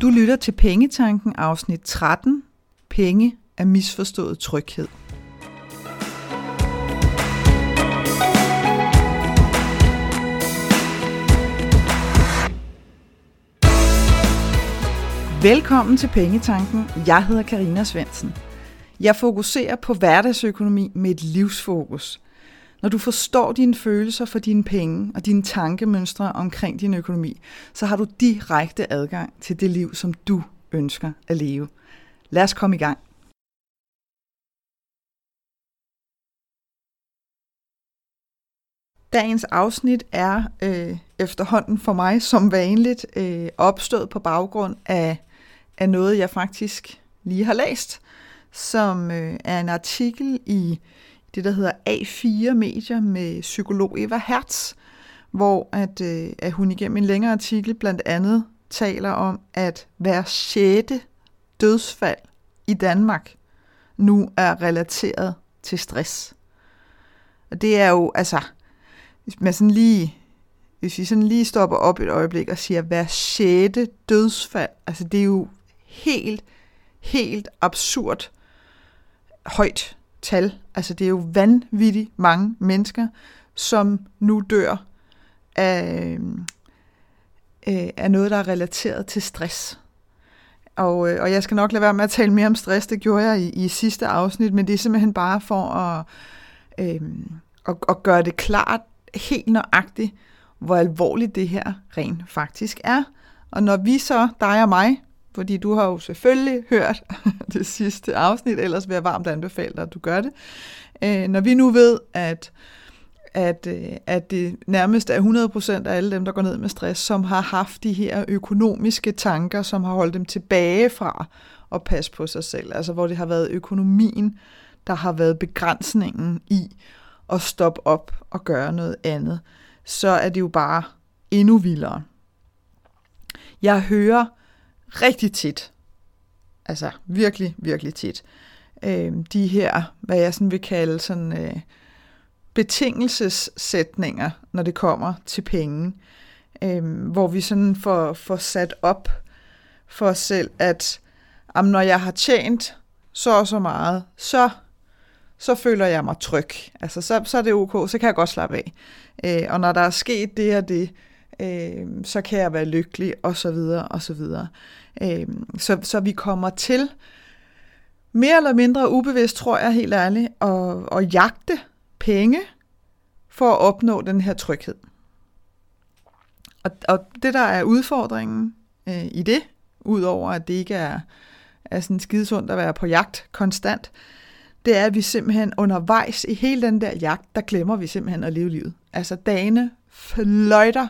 Du lytter til Pengetanken afsnit 13. Penge er misforstået tryghed. Velkommen til Pengetanken. Jeg hedder Karina Svensen. Jeg fokuserer på hverdagsøkonomi med et livsfokus. Når du forstår dine følelser for dine penge og dine tankemønstre omkring din økonomi, så har du direkte adgang til det liv, som du ønsker at leve. Lad os komme i gang. Dagens afsnit er øh, efterhånden for mig som vanligt øh, opstået på baggrund af, af noget, jeg faktisk lige har læst, som øh, er en artikel i det, der hedder A4 Medier med psykolog Eva Hertz, hvor at, øh, at hun igennem en længere artikel blandt andet taler om, at hver sjette dødsfald i Danmark nu er relateret til stress. Og det er jo, altså, hvis man sådan lige, hvis vi sådan lige stopper op et øjeblik og siger, hver sjette dødsfald, altså det er jo helt, helt absurd højt tal. Altså det er jo vanvittigt mange mennesker, som nu dør af, øh, af noget, der er relateret til stress. Og, øh, og jeg skal nok lade være med at tale mere om stress, det gjorde jeg i, i sidste afsnit, men det er simpelthen bare for at, øh, at, at gøre det klart helt nøjagtigt, hvor alvorligt det her rent faktisk er. Og når vi så, dig og mig, fordi du har jo selvfølgelig hørt det sidste afsnit, ellers vil jeg varmt anbefale dig, at du gør det. Øh, når vi nu ved, at, at, øh, at det nærmest er 100% af alle dem, der går ned med stress, som har haft de her økonomiske tanker, som har holdt dem tilbage fra at passe på sig selv. Altså hvor det har været økonomien, der har været begrænsningen i at stoppe op og gøre noget andet, så er det jo bare endnu vildere. Jeg hører rigtig tit, altså virkelig, virkelig tit, øh, de her, hvad jeg sådan vil kalde sådan øh, betingelsessætninger, når det kommer til penge, øh, hvor vi sådan får, får sat op for os selv, at om når jeg har tjent så og så meget, så, så føler jeg mig tryg. Altså, så, så er det ok, så kan jeg godt slappe af. Øh, og når der er sket det og det, øh, så kan jeg være lykkelig, og så videre, og så videre. Øh, så, så vi kommer til, mere eller mindre ubevidst, tror jeg helt ærligt, at, at jagte penge for at opnå den her tryghed. Og, og det, der er udfordringen øh, i det, udover at det ikke er, er sådan skidesundt at være på jagt konstant, det er, at vi simpelthen undervejs i hele den der jagt, der glemmer vi simpelthen at leve livet. Altså dagene fløjter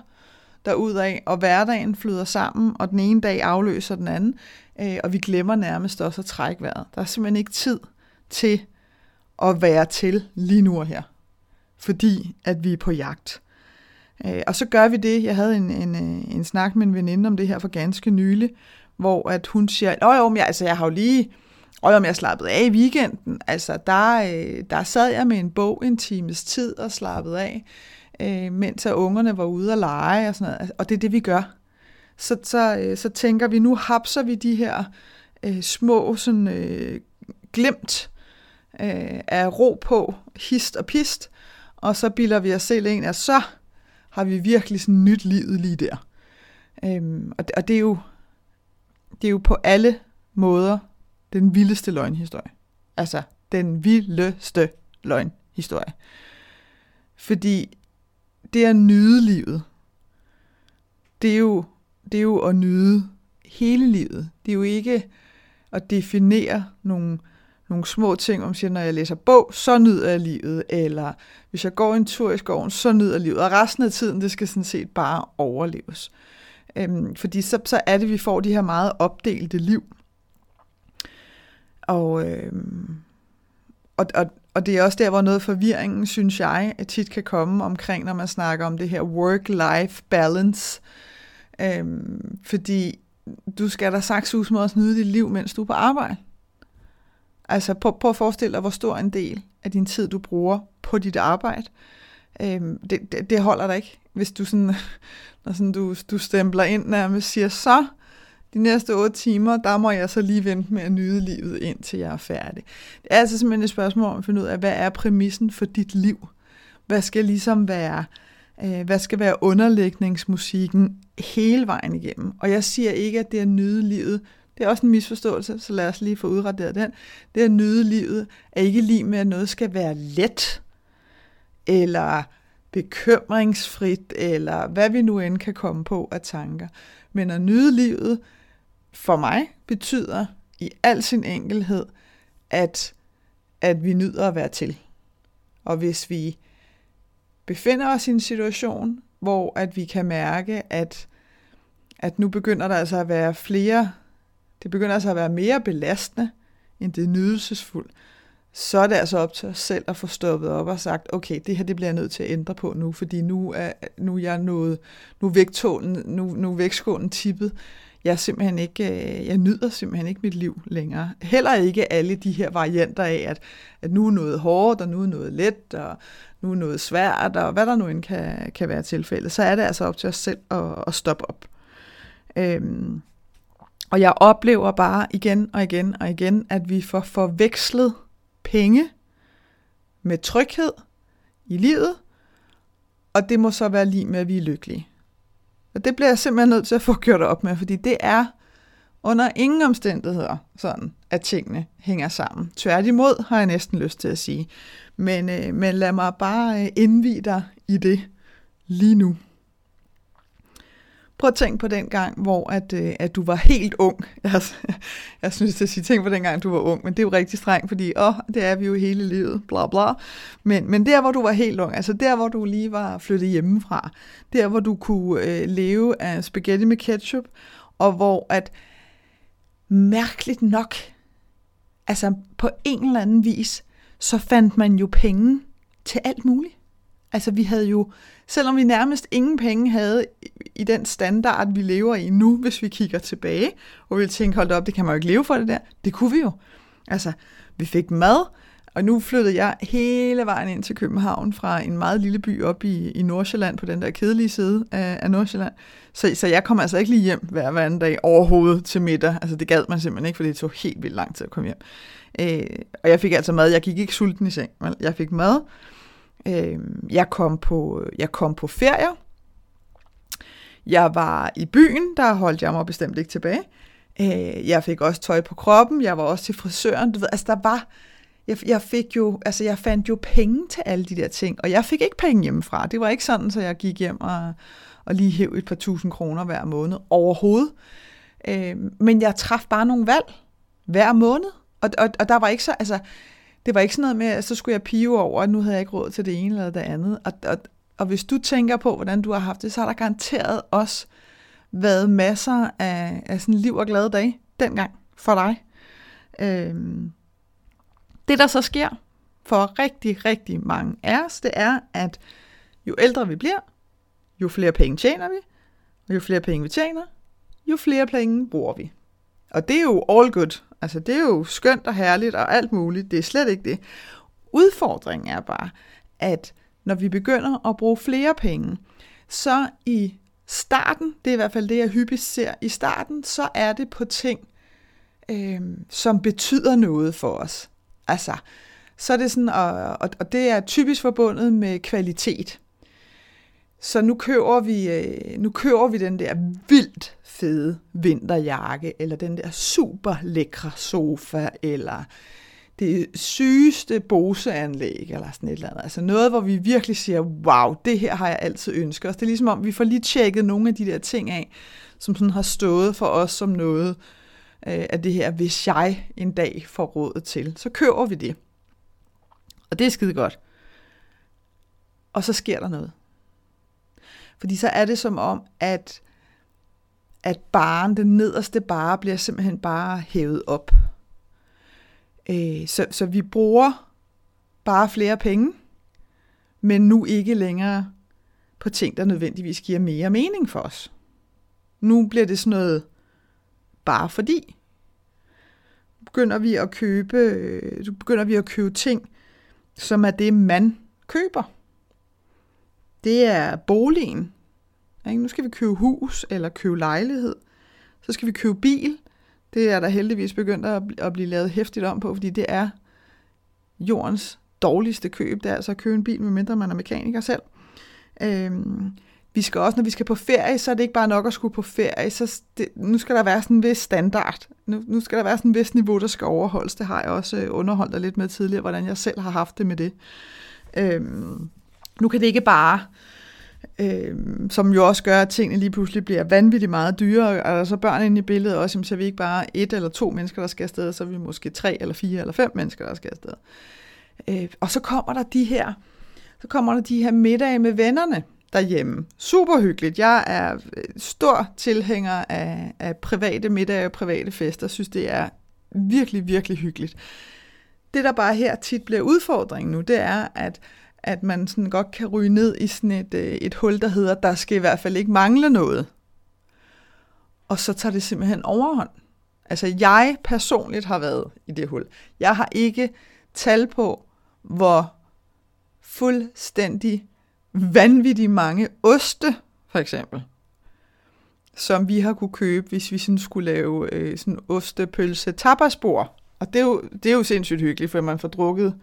derudad, og hverdagen flyder sammen, og den ene dag afløser den anden, øh, og vi glemmer nærmest også at trække vejret. Der er simpelthen ikke tid til at være til lige nu og her, fordi at vi er på jagt. Øh, og så gør vi det, jeg havde en, en, øh, en snak med en veninde om det her for ganske nylig, hvor at hun siger, åh jo, jeg, altså, jeg har jo lige, og om jeg slappede af i weekenden, altså der, øh, der sad jeg med en bog en times tid og slappede af øh, mens at ungerne var ude at lege og sådan noget. Altså, og det er det, vi gør. Så, så, øh, så tænker vi, nu hapser vi de her øh, små sådan, øh, glemt øh, af ro på, hist og pist, og så bilder vi os selv ind, at så har vi virkelig sådan nyt livet lige der. Øhm, og, det, og det, er jo, det er jo på alle måder den vildeste løgnhistorie. Altså, den vildeste løgnhistorie. Fordi det at nyde livet, det er jo, det er jo at nyde hele livet. Det er jo ikke at definere nogle, nogle små ting, om siger, når jeg læser bog, så nyder jeg livet, eller hvis jeg går en tur i skoven, så nyder jeg livet, og resten af tiden, det skal sådan set bare overleves. Øhm, fordi så, så er det, vi får de her meget opdelte liv. Og, øhm, og, og, og det er også der, hvor noget forvirringen, synes jeg, tit kan komme omkring, når man snakker om det her work-life balance. Øhm, fordi du skal da sagt sus med at nyde dit liv, mens du er på arbejde. Altså prøv, prøv at forestille dig, hvor stor en del af din tid, du bruger på dit arbejde. Øhm, det, det, det holder dig ikke, hvis du sådan, når sådan du, du stempler ind nærmest siger, så de næste otte timer, der må jeg så lige vente med at nyde livet, indtil jeg er færdig. Det er altså simpelthen et spørgsmål om at finde ud af, hvad er præmissen for dit liv? Hvad skal ligesom være, øh, hvad skal være underlægningsmusikken hele vejen igennem? Og jeg siger ikke, at det er at nyde livet. Det er også en misforståelse, så lad os lige få udraderet den. Det at nyde livet er ikke lige med, at noget skal være let, eller bekymringsfrit, eller hvad vi nu end kan komme på af tanker. Men at nyde livet for mig betyder i al sin enkelhed, at, at vi nyder at være til. Og hvis vi befinder os i en situation, hvor at vi kan mærke, at, at nu begynder der altså at være flere, det begynder altså at være mere belastende, end det er nydelsesfuldt, så er det altså op til os selv at få stoppet op og sagt, okay, det her det bliver jeg nødt til at ændre på nu, fordi nu er, nu er jeg nået, nu er vægtålen, nu, nu er vægtskålen tippet. Jeg simpelthen ikke, øh, jeg nyder simpelthen ikke mit liv længere. Heller ikke alle de her varianter af, at, at nu er noget hårdt, og nu er noget let, og nu er noget svært, og hvad der nu end kan, kan være tilfældet. Så er det altså op til os selv at, at stoppe op. Øhm, og jeg oplever bare igen og igen og igen, at vi får forvekslet penge med tryghed i livet, og det må så være lige med, at vi er lykkelige. Og det bliver jeg simpelthen nødt til at få gjort op med, fordi det er under ingen omstændigheder sådan, at tingene hænger sammen. Tværtimod har jeg næsten lyst til at sige. Men, øh, men lad mig bare øh, indvide dig i det lige nu. Prøv at tænke på den gang, hvor at, øh, at du var helt ung. Jeg, jeg synes, at sige tænk på den gang, du var ung, men det er jo rigtig strengt, fordi åh, det er vi jo hele livet, bla bla. Men, men der, hvor du var helt ung, altså der, hvor du lige var flyttet hjemmefra, der, hvor du kunne øh, leve af spaghetti med ketchup, og hvor at mærkeligt nok, altså på en eller anden vis, så fandt man jo penge til alt muligt. Altså vi havde jo, selvom vi nærmest ingen penge havde i den standard, vi lever i nu, hvis vi kigger tilbage, og vi tænker, hold op, det kan man jo ikke leve for det der. Det kunne vi jo. Altså, vi fik mad, og nu flyttede jeg hele vejen ind til København fra en meget lille by op i, i Nordsjælland, på den der kedelige side af, af Nordsjælland. Så, så jeg kom altså ikke lige hjem hver, hver anden dag overhovedet til middag. Altså det gad man simpelthen ikke, for det tog helt vildt lang tid at komme hjem. Øh, og jeg fik altså mad. Jeg gik ikke sulten i seng. Jeg fik mad. Øh, jeg, kom på, jeg kom på ferier. Jeg var i byen, der holdt jeg mig bestemt ikke tilbage. Øh, jeg fik også tøj på kroppen. Jeg var også til frisøren. Du ved, altså der var... Jeg, jeg fik jo, altså jeg fandt jo penge til alle de der ting, og jeg fik ikke penge hjemmefra. Det var ikke sådan, så jeg gik hjem og, og lige hævde et par tusind kroner hver måned overhovedet. Øh, men jeg traf bare nogle valg hver måned, og, og, og der var ikke så, altså, det var ikke sådan noget med, at så skulle jeg pive over, at nu havde jeg ikke råd til det ene eller det andet. Og, og, og hvis du tænker på, hvordan du har haft det, så har der garanteret også været masser af, af sådan liv og glade dage dengang for dig. Øhm, det, der så sker for rigtig, rigtig mange af os, det er, at jo ældre vi bliver, jo flere penge tjener vi, og jo flere penge vi tjener, jo flere penge bruger vi. Og det er jo all good. Altså, det er jo skønt og herligt og alt muligt. Det er slet ikke det. Udfordringen er bare, at når vi begynder at bruge flere penge, så i starten, det er i hvert fald det, jeg hyppigst ser, i starten, så er det på ting, øh, som betyder noget for os. Altså, så er det sådan, og, og det er typisk forbundet med kvalitet. Så nu køber vi, øh, nu køber vi den der vildt fede vinterjakke, eller den der super lækre sofa, eller det sygeste Bose-anlæg, eller sådan et eller andet. Altså noget, hvor vi virkelig siger, wow, det her har jeg altid ønsket os. Det er ligesom om, vi får lige tjekket nogle af de der ting af, som sådan har stået for os som noget øh, af det her, hvis jeg en dag får råd til. Så køber vi det. Og det er skide godt. Og så sker der noget. Fordi så er det som om, at, at baren, den nederste bare, bliver simpelthen bare hævet op. Øh, så, så vi bruger bare flere penge, men nu ikke længere på ting, der nødvendigvis giver mere mening for os. Nu bliver det sådan noget bare fordi. Begynder vi at købe, øh, begynder vi at købe ting, som er det, man køber det er boligen. Ikke? Nu skal vi købe hus eller købe lejlighed. Så skal vi købe bil. Det er der heldigvis begyndt at, at blive lavet hæftigt om på, fordi det er jordens dårligste køb. Det er altså at købe en bil, medmindre man er mekaniker selv. Øhm, vi skal også, når vi skal på ferie, så er det ikke bare nok at skulle på ferie. Så det, nu skal der være sådan en vis standard. Nu, nu skal der være sådan en vis niveau, der skal overholdes. Det har jeg også øh, underholdt dig lidt med tidligere, hvordan jeg selv har haft det med det. Øhm, nu kan det ikke bare, øh, som jo også gør, at tingene lige pludselig bliver vanvittigt meget dyrere, og så børn inde i billedet også, så er vi ikke bare et eller to mennesker, der skal afsted, så er vi måske tre eller fire eller fem mennesker, der skal afsted. Øh, og så kommer der de her, så kommer der de her middage med vennerne, derhjemme. Super hyggeligt. Jeg er øh, stor tilhænger af, af private middage og private fester. Jeg synes, det er virkelig, virkelig hyggeligt. Det, der bare her tit bliver udfordringen nu, det er, at, at man sådan godt kan ryge ned i sådan et, øh, et hul, der hedder, der skal i hvert fald ikke mangle noget. Og så tager det simpelthen overhånd. Altså, jeg personligt har været i det hul. Jeg har ikke tal på, hvor fuldstændig vanvittigt mange oste, for eksempel, som vi har kunne købe, hvis vi sådan skulle lave øh, sådan ostepølse tapasbord. Og det er, jo, det er jo sindssygt hyggeligt, for man får drukket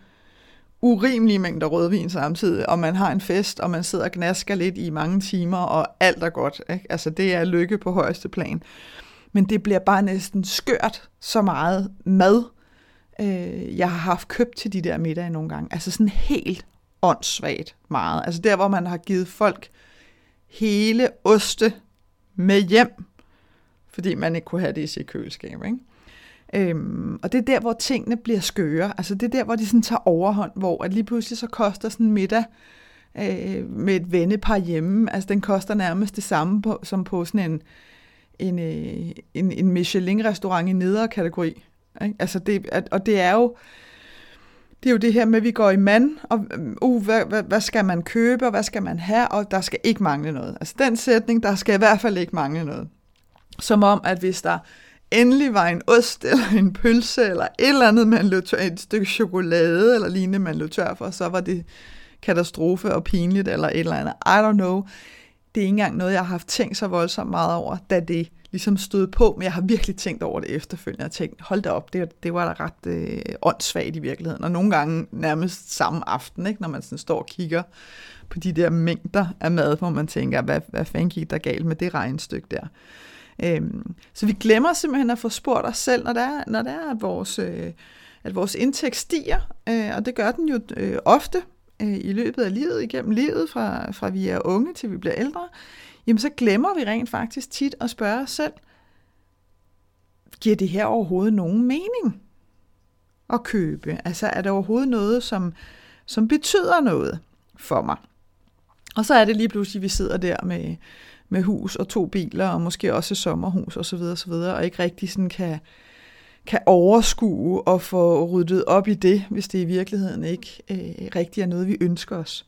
urimelige mængder rødvin samtidig, og man har en fest, og man sidder og gnasker lidt i mange timer, og alt er godt. Ikke? Altså det er lykke på højeste plan. Men det bliver bare næsten skørt så meget mad, øh, jeg har haft købt til de der middage nogle gange. Altså sådan helt åndssvagt meget. Altså der, hvor man har givet folk hele oste med hjem, fordi man ikke kunne have det i sit køleskab. Ikke? Øhm, og det er der, hvor tingene bliver skøre. Altså det er der, hvor de sådan tager overhånd, hvor at lige pludselig så koster sådan middag øh, med et vennepar hjemme, altså den koster nærmest det samme på, som på sådan en, en, øh, en, en Michelin-restaurant i nedre kategori. Ikke? Altså det, at, og det er jo, det er jo det her med, at vi går i mand, og øh, uh, hvad, hvad, hvad skal man købe, og hvad skal man have, og der skal ikke mangle noget. Altså den sætning, der skal i hvert fald ikke mangle noget. Som om, at hvis der endelig var en ost, eller en pølse, eller et eller andet, man løb tør, et stykke chokolade, eller lignende, man løb tør for, så var det katastrofe og pinligt, eller et eller andet. I don't know. Det er ikke engang noget, jeg har haft tænkt så voldsomt meget over, da det ligesom stod på, men jeg har virkelig tænkt over det efterfølgende. Jeg har tænkt, hold da op, det, det var da ret øh, åndssvagt i virkeligheden. Og nogle gange nærmest samme aften, ikke, når man sådan står og kigger på de der mængder af mad, hvor man tænker, hvad, hvad fanden gik der galt med det regnstykke der. Øhm, så vi glemmer simpelthen at få spurgt os selv, når det er, når det er at, vores, øh, at vores indtægt stiger, øh, og det gør den jo øh, ofte øh, i løbet af livet, igennem livet, fra, fra vi er unge til vi bliver ældre, jamen så glemmer vi rent faktisk tit at spørge os selv, giver det her overhovedet nogen mening at købe? Altså er der overhovedet noget, som, som betyder noget for mig? Og så er det lige pludselig, at vi sidder der med, med hus og to biler, og måske også et sommerhus osv., osv., og ikke rigtig sådan kan, kan overskue og få ryddet op i det, hvis det i virkeligheden ikke øh, rigtig er noget, vi ønsker os.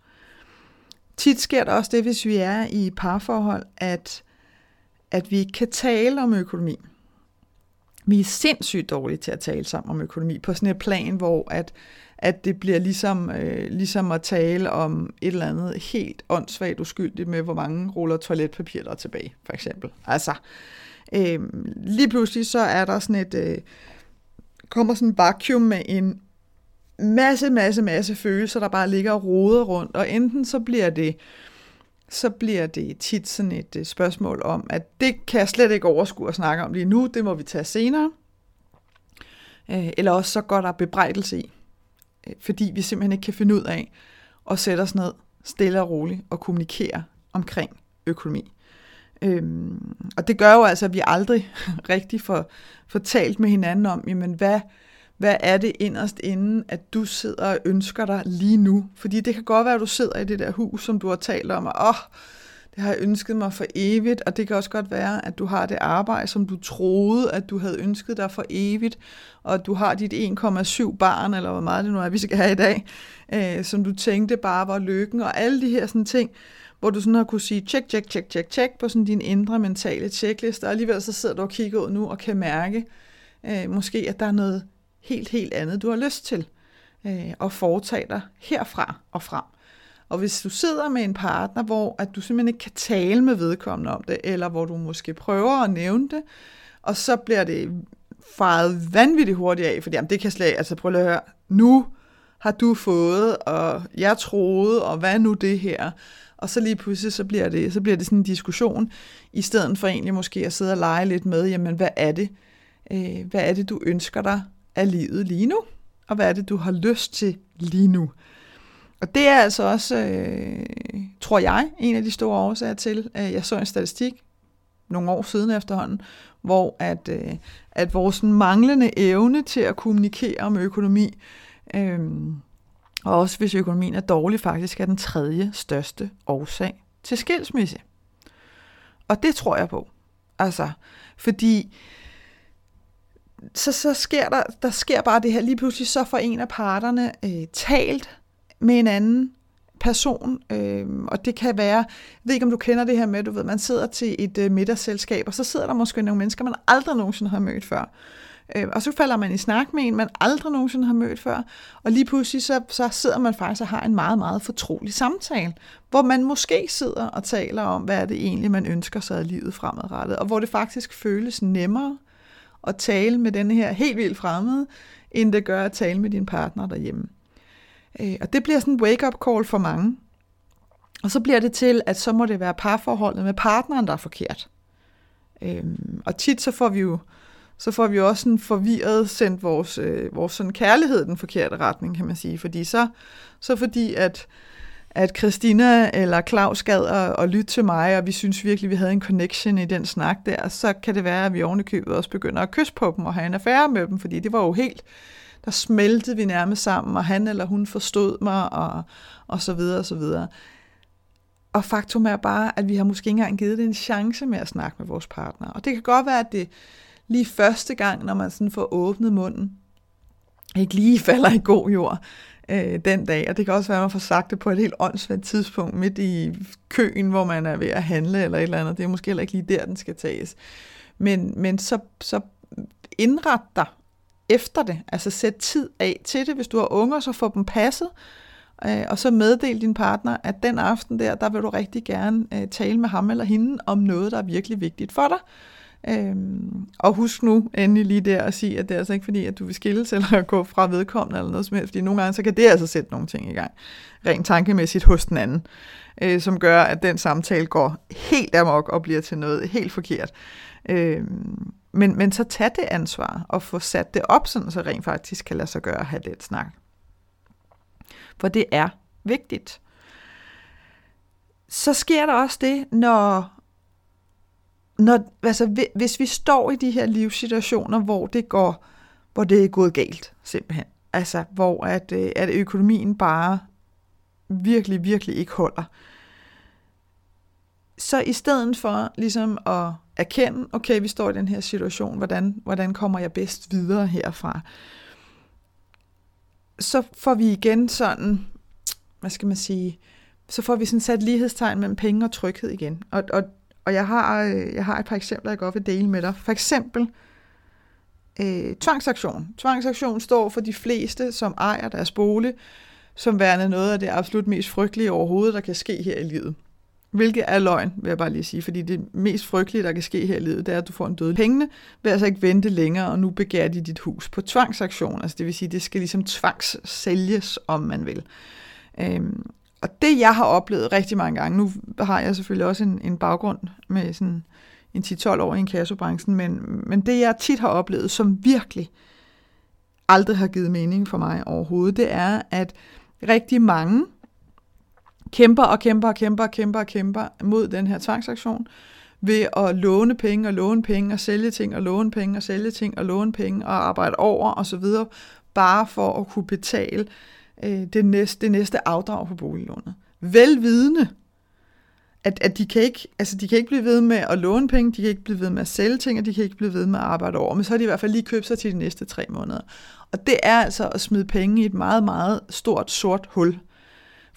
Tit sker der også det, hvis vi er i parforhold, at, at vi ikke kan tale om økonomi. Vi er sindssygt dårlige til at tale sammen om økonomi på sådan et plan, hvor at, at det bliver ligesom, øh, ligesom at tale om et eller andet helt åndssvagt uskyldigt med, hvor mange ruller toiletpapir der er tilbage, for eksempel. Altså, øh, lige pludselig så er der sådan et, øh, kommer sådan en vakuum med en masse, masse, masse følelser, der bare ligger og roder rundt, og enten så bliver det så bliver det tit sådan et øh, spørgsmål om, at det kan jeg slet ikke overskue at snakke om lige nu, det må vi tage senere. Øh, eller også så går der bebrejdelse i, fordi vi simpelthen ikke kan finde ud af at sætte os ned stille og roligt og kommunikere omkring økonomi. Øhm, og det gør jo altså, at vi aldrig rigtig får, får talt med hinanden om, jamen hvad, hvad er det inderst inden, at du sidder og ønsker dig lige nu? Fordi det kan godt være, at du sidder i det der hus, som du har talt om, og åh, det har jeg ønsket mig for evigt, og det kan også godt være, at du har det arbejde, som du troede, at du havde ønsket dig for evigt, og at du har dit 1,7 barn, eller hvor meget det nu er, vi skal have i dag, øh, som du tænkte bare var lykken, og alle de her sådan ting, hvor du sådan har kunne sige, tjek, tjek, tjek, tjek, tjek, på sådan din indre mentale tjekliste, og alligevel så sidder du og kigger ud nu og kan mærke, øh, måske at der er noget helt, helt andet, du har lyst til øh, at foretage dig herfra og frem. Og hvis du sidder med en partner, hvor at du simpelthen ikke kan tale med vedkommende om det, eller hvor du måske prøver at nævne det, og så bliver det faret vanvittigt hurtigt af, fordi jamen, det kan slet altså prøv lige at høre, nu har du fået, og jeg troede, og hvad er nu det her? Og så lige pludselig, så bliver det, så bliver det sådan en diskussion, i stedet for egentlig måske at sidde og lege lidt med, jamen hvad er det, øh, hvad er det, du ønsker dig af livet lige nu? Og hvad er det, du har lyst til lige nu? Og det er altså også, øh, tror jeg, en af de store årsager til, at jeg så en statistik nogle år siden efterhånden, hvor at, øh, at vores manglende evne til at kommunikere om økonomi, øh, og også hvis økonomien er dårlig, faktisk er den tredje største årsag til skilsmisse. Og det tror jeg på. Altså, fordi så, så sker der, der sker bare det her. Lige pludselig så får en af parterne øh, talt med en anden person, øh, og det kan være, jeg ved ikke om du kender det her med, du ved, man sidder til et øh, middagsselskab, og så sidder der måske nogle mennesker, man aldrig nogensinde har mødt før. Øh, og så falder man i snak med en, man aldrig nogensinde har mødt før, og lige pludselig så, så sidder man faktisk og har en meget, meget fortrolig samtale, hvor man måske sidder og taler om, hvad er det egentlig, man ønsker sig af livet fremadrettet, og hvor det faktisk føles nemmere at tale med den her helt vildt fremmede, end det gør at tale med din partner derhjemme. Øh, og det bliver sådan en wake-up call for mange. Og så bliver det til, at så må det være parforholdet med partneren, der er forkert. Øhm, og tit så får vi jo så får vi også sådan forvirret sendt vores, øh, vores sådan kærlighed den forkerte retning, kan man sige. Fordi så, så fordi, at, at Christina eller Claus gad at, at lytte til mig, og vi synes virkelig, vi havde en connection i den snak der, så kan det være, at vi ovenikøbet også begynder at kysse på dem og have en affære med dem, fordi det var jo helt, der smeltede vi nærmest sammen, og han eller hun forstod mig, og, og så videre, og så videre. Og faktum er bare, at vi har måske ikke engang givet det en chance med at snakke med vores partner. Og det kan godt være, at det lige første gang, når man sådan får åbnet munden, ikke lige falder i god jord øh, den dag. Og det kan også være, at man får sagt det på et helt åndssvagt tidspunkt midt i køen, hvor man er ved at handle eller et eller andet. Det er måske heller ikke lige der, den skal tages. Men, men så, så indret dig efter det. Altså sæt tid af til det. Hvis du har unger, så få dem passet. Øh, og så meddel din partner, at den aften der, der vil du rigtig gerne øh, tale med ham eller hende om noget, der er virkelig vigtigt for dig. Øhm, og husk nu endelig lige der at sige, at det er altså ikke fordi, at du vil skilles eller gå fra vedkommende eller noget som helst, fordi nogle gange så kan det altså sætte nogle ting i gang, rent tankemæssigt hos den anden, øh, som gør, at den samtale går helt amok og bliver til noget helt forkert. Øhm, men, men så tag det ansvar og få sat det op, sådan så rent faktisk kan lade sig gøre at have den snak. For det er vigtigt. Så sker der også det, når når, altså, hvis vi står i de her livssituationer, hvor det går, hvor det er gået galt, simpelthen. Altså, hvor at, øh, at økonomien bare virkelig, virkelig ikke holder. Så i stedet for ligesom at erkende, okay, vi står i den her situation, hvordan, hvordan kommer jeg bedst videre herfra, så får vi igen sådan, hvad skal man sige, så får vi sådan sat lighedstegn mellem penge og tryghed igen. Og, og og jeg har, øh, jeg har et par eksempler, jeg godt vil dele med dig. For eksempel øh, tvangsaktion. Tvangsaktion står for de fleste, som ejer deres bolig, som værende noget af det absolut mest frygtelige overhovedet, der kan ske her i livet. Hvilket er løgn, vil jeg bare lige sige, fordi det mest frygtelige, der kan ske her i livet, det er, at du får en død. Pengene vil altså ikke vente længere, og nu begærer de dit hus på tvangsaktion. Altså det vil sige, det skal ligesom tvangssælges, om man vil. Øhm, og det, jeg har oplevet rigtig mange gange, nu har jeg selvfølgelig også en, en baggrund med sådan en 10-12 år i inkassobranchen, men, men det, jeg tit har oplevet, som virkelig aldrig har givet mening for mig overhovedet, det er, at rigtig mange kæmper og kæmper og kæmper og kæmper og kæmper mod den her tvangsaktion ved at låne penge og låne penge og sælge ting og låne penge og sælge ting og låne penge og arbejde over og så videre, bare for at kunne betale øh, det, næste, det næste afdrag på boliglånet. Velvidende, at, at de, kan ikke, altså de kan ikke blive ved med at låne penge, de kan ikke blive ved med at sælge ting, og de kan ikke blive ved med at arbejde over, men så har de i hvert fald lige købt sig til de næste tre måneder. Og det er altså at smide penge i et meget, meget stort sort hul.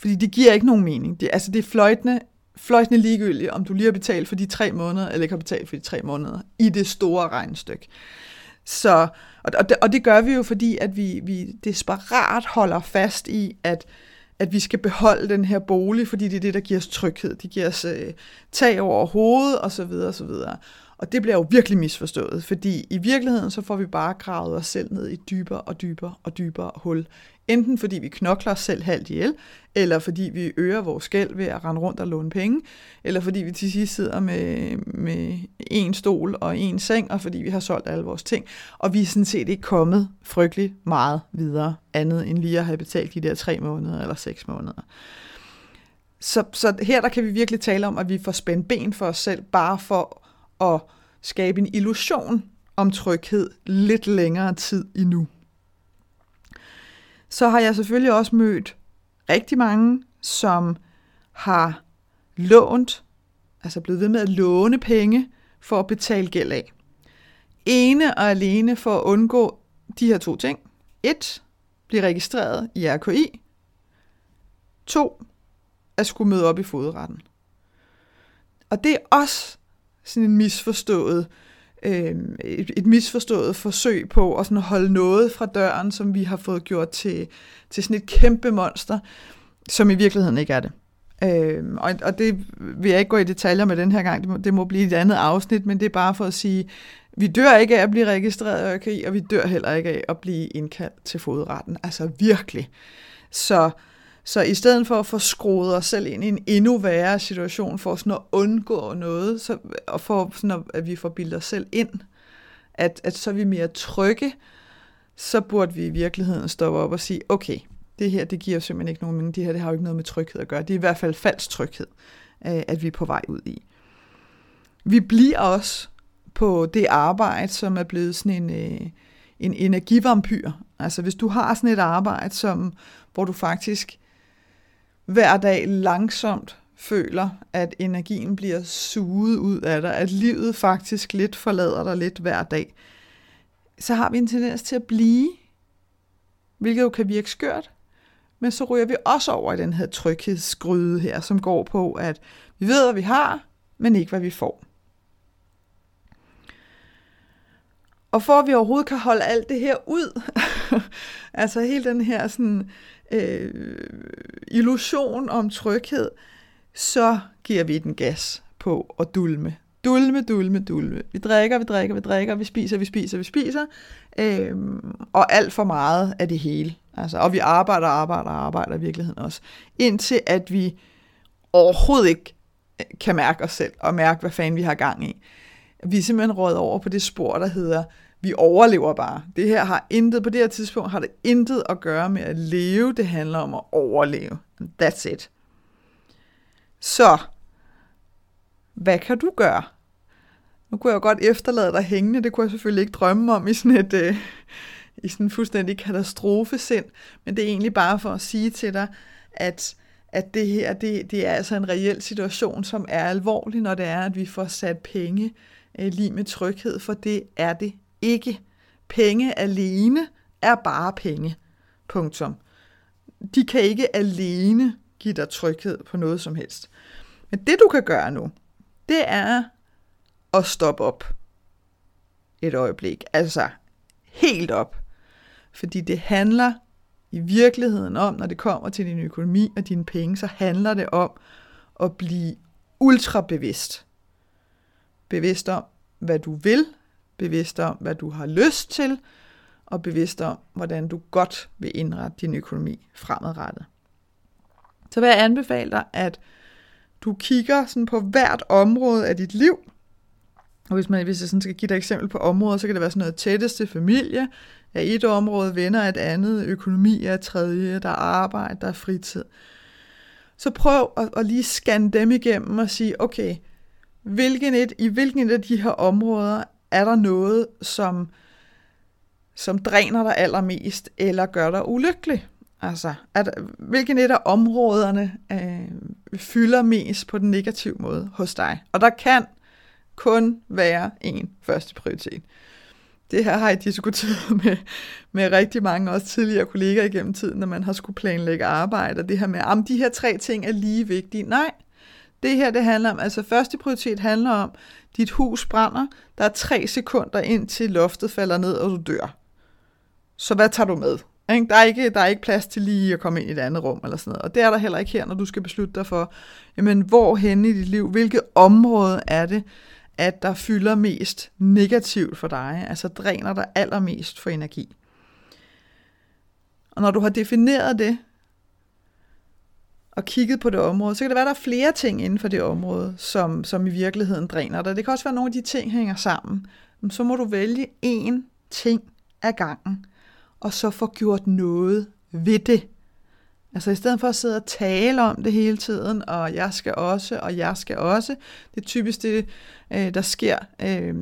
Fordi det giver ikke nogen mening. Det, altså det er fløjtende, fløjtende ligegyldigt, om du lige har betalt for de tre måneder, eller ikke har betalt for de tre måneder, i det store regnstykke. Så, og, og, det, og det gør vi jo, fordi at vi, vi desperat holder fast i, at, at vi skal beholde den her bolig, fordi det er det, der giver os tryghed. Det giver os øh, tag over hovedet, og så videre, og så videre. Og det bliver jo virkelig misforstået, fordi i virkeligheden så får vi bare gravet os selv ned i dybere og dybere og dybere hul. Enten fordi vi knokler os selv halvt ihjel, eller fordi vi øger vores gæld ved at rende rundt og låne penge, eller fordi vi til sidst sidder med, med en stol og en seng, og fordi vi har solgt alle vores ting. Og vi er sådan set ikke kommet frygtelig meget videre, andet end lige at have betalt de der tre måneder eller seks måneder. Så, så her der kan vi virkelig tale om, at vi får spændt ben for os selv, bare for at skabe en illusion om tryghed lidt længere tid endnu. Så har jeg selvfølgelig også mødt rigtig mange, som har lånt, altså blevet ved med at låne penge for at betale gæld af. Ene og alene for at undgå de her to ting. 1. Blive registreret i RKI. 2. At skulle møde op i fodretten. Og det er også sådan en misforstået, øh, Øh, et, et misforstået forsøg på at sådan holde noget fra døren, som vi har fået gjort til, til sådan et kæmpe monster, som i virkeligheden ikke er det. Øh, og, og det vil jeg ikke gå i detaljer med den her gang, det må, det må blive et andet afsnit, men det er bare for at sige, vi dør ikke af at blive registreret i RKI, og vi dør heller ikke af at blive indkaldt til fodretten. Altså virkelig. Så så i stedet for at få skruet os selv ind i en endnu værre situation, for sådan at undgå noget, så, og for sådan at, at vi får bildet os selv ind, at, at så er vi mere trygge, så burde vi i virkeligheden stoppe op og sige, okay, det her, det giver simpelthen ikke nogen mening, det her, det har jo ikke noget med tryghed at gøre. Det er i hvert fald falsk tryghed, øh, at vi er på vej ud i. Vi bliver også på det arbejde, som er blevet sådan en, øh, en energivampyr. Altså hvis du har sådan et arbejde, som, hvor du faktisk hver dag langsomt føler, at energien bliver suget ud af dig, at livet faktisk lidt forlader dig lidt hver dag, så har vi en tendens til at blive, hvilket jo kan virke skørt, men så ryger vi også over i den her tryghedsgryde her, som går på, at vi ved, hvad vi har, men ikke, hvad vi får. Og for at vi overhovedet kan holde alt det her ud, altså hele den her sådan, øh, illusion om tryghed, så giver vi den gas på at dulme. Dulme, dulme, dulme. Vi drikker, vi drikker, vi drikker, vi spiser, vi spiser, vi spiser. Øh, og alt for meget af det hele. Altså, og vi arbejder, arbejder, arbejder i virkeligheden også. Indtil at vi overhovedet ikke øh, kan mærke os selv, og mærke, hvad fanden vi har gang i. Vi er simpelthen råd over på det spor, der hedder, vi overlever bare. Det her har intet, på det her tidspunkt har det intet at gøre med at leve, det handler om at overleve. That's it. Så, hvad kan du gøre? Nu kunne jeg jo godt efterlade dig hængende, det kunne jeg selvfølgelig ikke drømme om i sådan et, øh, i sådan en fuldstændig katastrofesind, men det er egentlig bare for at sige til dig, at, at det her, det, det er altså en reel situation, som er alvorlig, når det er, at vi får sat penge øh, lige med tryghed, for det er det ikke. Penge alene er bare penge. Punktum. De kan ikke alene give dig tryghed på noget som helst. Men det du kan gøre nu, det er at stoppe op et øjeblik. Altså helt op. Fordi det handler i virkeligheden om, når det kommer til din økonomi og dine penge, så handler det om at blive ultra bevidst. Bevidst om, hvad du vil, bevidst om, hvad du har lyst til, og bevidst om, hvordan du godt vil indrette din økonomi fremadrettet. Så vil jeg anbefale dig, at du kigger sådan på hvert område af dit liv. Og hvis, man, hvis jeg sådan skal give dig et eksempel på områder, så kan det være sådan noget tætteste familie, er et område, venner er et andet, økonomi er et tredje, der er arbejde, der er fritid. Så prøv at, at lige scanne dem igennem og sige, okay, hvilken et, i hvilken et af de her områder er der noget, som, som dræner dig allermest, eller gør dig ulykkelig? Altså, at, hvilken et af områderne øh, fylder mest på den negative måde hos dig? Og der kan kun være en første prioritet. Det her har jeg diskuteret med, med rigtig mange også tidligere kolleger igennem tiden, når man har skulle planlægge arbejde, og det her med, om de her tre ting er lige vigtige. Nej, det her det handler om, altså første prioritet handler om, dit hus brænder, der er tre sekunder indtil loftet falder ned, og du dør. Så hvad tager du med? Ikke? Der, er ikke, der er ikke plads til lige at komme ind i et andet rum eller sådan noget. Og det er der heller ikke her, når du skal beslutte dig for, jamen hvor hen i dit liv, hvilket område er det, at der fylder mest negativt for dig, altså dræner dig allermest for energi. Og når du har defineret det, og kigget på det område, så kan det være, at der er flere ting inden for det område, som, som i virkeligheden dræner dig. Det kan også være, at nogle af de ting hænger sammen. Så må du vælge én ting ad gangen, og så få gjort noget ved det. Altså i stedet for at sidde og tale om det hele tiden, og jeg skal også, og jeg skal også. Det er typisk det, øh, der sker øh,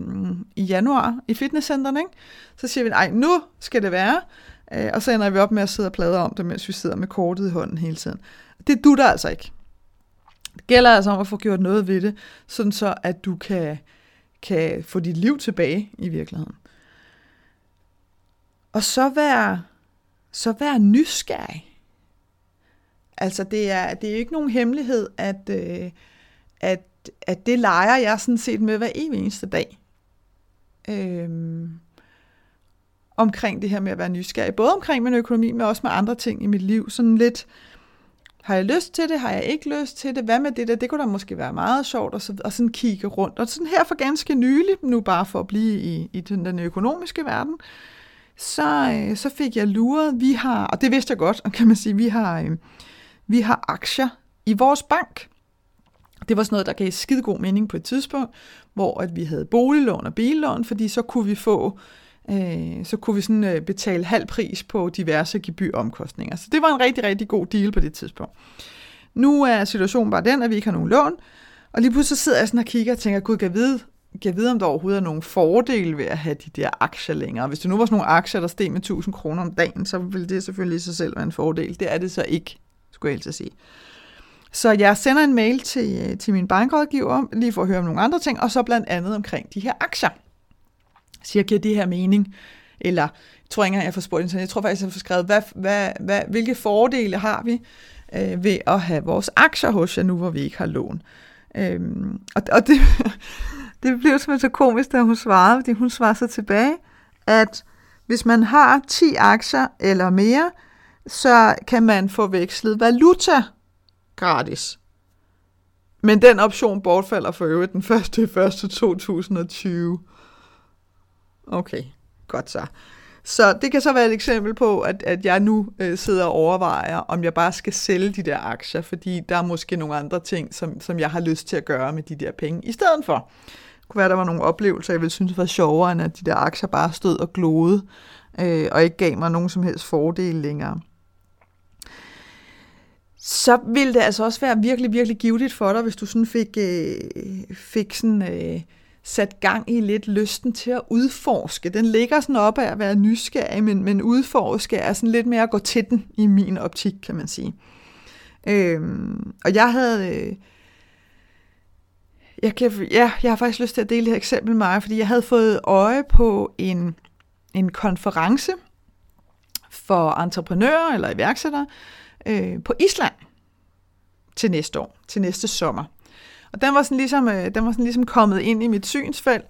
i januar i fitnesscenterne. Ikke? Så siger vi, nej, nu skal det være. Øh, og så ender vi op med at sidde og plade om det, mens vi sidder med kortet i hånden hele tiden. Det du der altså ikke. Det gælder altså om at få gjort noget ved det, sådan så at du kan, kan få dit liv tilbage i virkeligheden. Og så være, så være nysgerrig. Altså det er, det er ikke nogen hemmelighed, at, øh, at, at det leger jeg sådan set med hver evig eneste dag. Øhm, omkring det her med at være nysgerrig. Både omkring min økonomi, men også med andre ting i mit liv. Sådan lidt, har jeg lyst til det? Har jeg ikke lyst til det? Hvad med det der? Det kunne da måske være meget sjovt og, så, og sådan kigge rundt. Og sådan her for ganske nylig, nu bare for at blive i, i den, den økonomiske verden, så, øh, så fik jeg luret, vi har, og det vidste jeg godt, kan man sige, vi har, øh, vi har aktier i vores bank. Det var sådan noget, der gav skide god mening på et tidspunkt, hvor at vi havde boliglån og billån, fordi så kunne vi få øh, så kunne vi sådan øh, betale halv pris på diverse gebyromkostninger. Så det var en rigtig, rigtig god deal på det tidspunkt. Nu er situationen bare den, at vi ikke har nogen lån, og lige pludselig sidder jeg sådan og kigger og tænker, gud, kan vide, kan vide, om der overhovedet er nogen fordele ved at have de der aktier længere. Hvis det nu var sådan nogle aktier, der steg med 1000 kroner om dagen, så ville det selvfølgelig i sig selv være en fordel. Det er det så ikke, skulle jeg helst sige. Så jeg sender en mail til, øh, til min bankrådgiver, lige for at høre om nogle andre ting, og så blandt andet omkring de her aktier siger, giver det her mening? Eller, jeg tror ikke engang, jeg får spurgt jeg tror faktisk, jeg får skrevet, hvad, hvad, hvad, hvilke fordele har vi øh, ved at have vores aktier hos jer nu, hvor vi ikke har lån? Øhm, og, og det, det blev simpelthen så komisk, da hun svarede, fordi hun svarede så tilbage, at hvis man har 10 aktier eller mere, så kan man få vekslet valuta gratis. Men den option bortfalder for øvrigt den første i første 2020. Okay, godt så. Så det kan så være et eksempel på, at, at jeg nu øh, sidder og overvejer, om jeg bare skal sælge de der aktier, fordi der er måske nogle andre ting, som, som jeg har lyst til at gøre med de der penge i stedet for. Det kunne være, at der var nogle oplevelser, jeg ville synes var sjovere, end at de der aktier bare stod og glode, øh, og ikke gav mig nogen som helst fordele længere. Så ville det altså også være virkelig, virkelig givetigt for dig, hvis du sådan fik, øh, fik sådan... Øh, sat gang i lidt lysten til at udforske. Den ligger sådan op af at være nysgerrig, men, men udforske er sådan lidt mere at gå til den i min optik, kan man sige. Øhm, og jeg havde... Øh, jeg, kan, ja, jeg har faktisk lyst til at dele det her eksempel med mig, fordi jeg havde fået øje på en, en konference for entreprenører eller iværksættere øh, på Island til næste år, til næste sommer. Og den var sådan ligesom, øh, den var sådan ligesom kommet ind i mit synsfelt,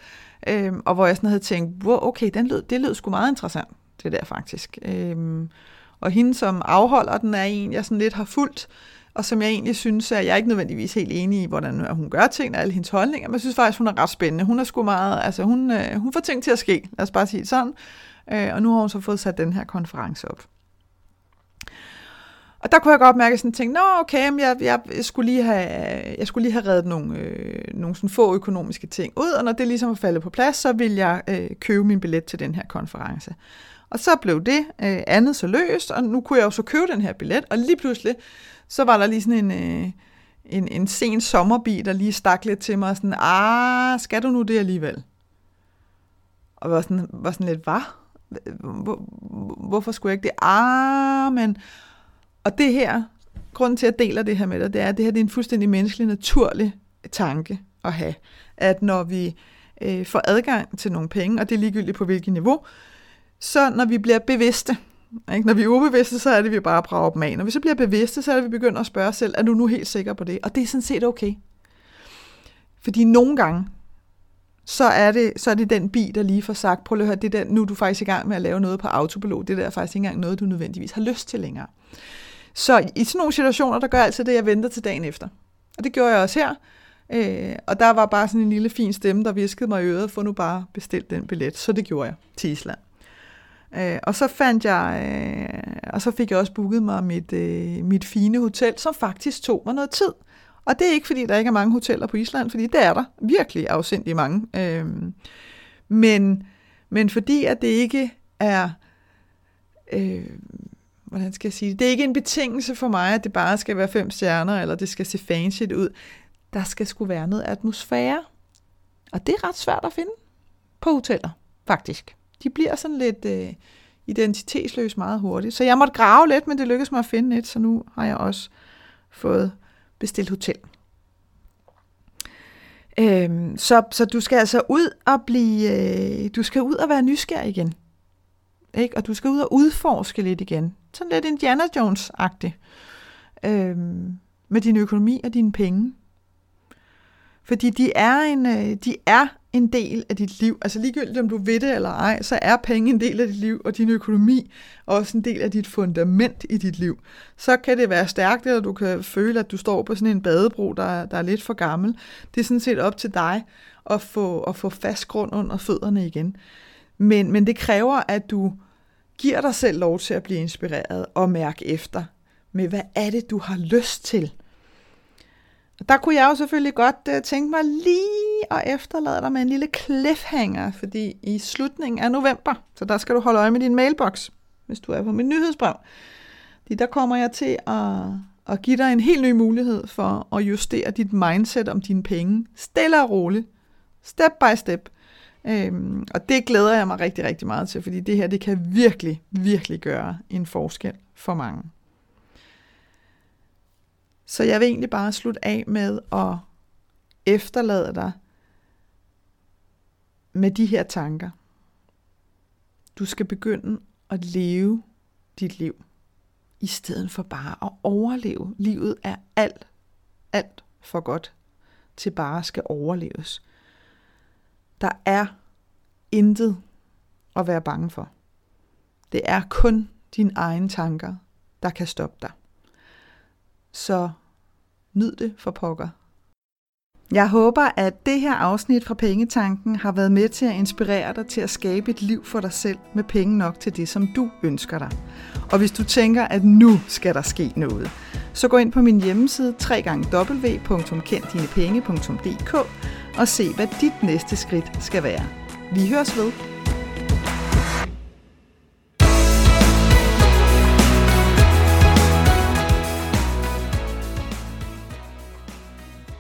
øh, og hvor jeg sådan havde tænkt, wow, okay, den lød, det lød sgu meget interessant, det der faktisk. Øh, og hende, som afholder den, er en, jeg sådan lidt har fulgt, og som jeg egentlig synes, at jeg er ikke nødvendigvis helt enig i, hvordan hun gør tingene, alle hendes holdninger, men jeg synes faktisk, hun er ret spændende. Hun er sgu meget, altså hun, øh, hun får ting til at ske, lad os bare sige sådan. Øh, og nu har hun så fået sat den her konference op. Og der kunne jeg godt mærke, at jeg tænkte, nå okay, jeg, jeg, jeg, skulle lige have, jeg skulle lige have reddet nogle, øh, nogle sådan få økonomiske ting ud, og når det ligesom var faldet på plads, så ville jeg øh, købe min billet til den her konference. Og så blev det øh, andet så løst, og nu kunne jeg jo så købe den her billet, og lige pludselig, så var der lige sådan en, øh, en, en sen sommerbi, der lige stak lidt til mig, og sådan, ah, skal du nu det alligevel? Og var sådan, var sådan lidt, hvad? Hvor, hvorfor skulle jeg ikke det? Ah, men og det her, grunden til, at jeg deler det her med dig, det er, at det her det er en fuldstændig menneskelig, naturlig tanke at have. At når vi øh, får adgang til nogle penge, og det er ligegyldigt på hvilket niveau, så når vi bliver bevidste, ikke? når vi er ubevidste, så er det, vi bare brager dem af. Når vi så bliver bevidste, så er det, vi begynder at spørge os selv, er du nu helt sikker på det? Og det er sådan set okay. Fordi nogle gange, så er, det, så er det den bi, der lige får sagt, prøv at høre, det der, nu er du faktisk i gang med at lave noget på autopilot, det der er faktisk ikke engang noget, du nødvendigvis har lyst til længere. Så i sådan nogle situationer, der gør jeg altid det, jeg venter til dagen efter. Og det gjorde jeg også her. Øh, og der var bare sådan en lille fin stemme, der viskede mig i øret, for nu bare bestilt den billet. Så det gjorde jeg til Island. Øh, og så fandt jeg, øh, og så fik jeg også booket mig mit, øh, mit fine hotel, som faktisk tog mig noget tid. Og det er ikke, fordi der ikke er mange hoteller på Island, fordi det er der virkelig afsindig mange. Øh, men, men fordi at det ikke er, øh, hvordan skal jeg sige det, det er ikke en betingelse for mig, at det bare skal være fem stjerner, eller det skal se fancy ud. Der skal sgu være noget atmosfære. Og det er ret svært at finde på hoteller, faktisk. De bliver sådan lidt øh, identitetsløse meget hurtigt. Så jeg måtte grave lidt, men det lykkedes mig at finde et, så nu har jeg også fået bestilt hotel. Øhm, så, så du skal altså ud og blive, øh, du skal ud og være nysgerrig igen. Ikke? Og du skal ud og udforske lidt igen. Sådan lidt Indiana Jones-agtig. Øh, med din økonomi og dine penge. Fordi de er, en, øh, de er en del af dit liv. Altså ligegyldigt om du ved det eller ej, så er penge en del af dit liv, og din økonomi også en del af dit fundament i dit liv. Så kan det være stærkt, eller du kan føle, at du står på sådan en badebro, der, der er lidt for gammel. Det er sådan set op til dig at få, at få fast grund under fødderne igen. Men, men det kræver, at du giver dig selv lov til at blive inspireret og mærke efter med, hvad er det, du har lyst til. Der kunne jeg jo selvfølgelig godt øh, tænke mig lige at efterlade dig med en lille cliffhanger, fordi i slutningen af november, så der skal du holde øje med din mailbox, hvis du er på min nyhedsbrev. Fordi der kommer jeg til at, at give dig en helt ny mulighed for at justere dit mindset om dine penge, stille og roligt, step by step. Øhm, og det glæder jeg mig rigtig, rigtig meget til, fordi det her, det kan virkelig, virkelig gøre en forskel for mange. Så jeg vil egentlig bare slutte af med at efterlade dig med de her tanker. Du skal begynde at leve dit liv, i stedet for bare at overleve. Livet er alt, alt for godt til bare skal overleves. Der er intet at være bange for. Det er kun dine egne tanker, der kan stoppe dig. Så nyd det for pokker. Jeg håber, at det her afsnit fra Pengetanken har været med til at inspirere dig til at skabe et liv for dig selv med penge nok til det, som du ønsker dig. Og hvis du tænker, at nu skal der ske noget, så gå ind på min hjemmeside www.kenddinepenge.dk og se, hvad dit næste skridt skal være. Vi høres ved.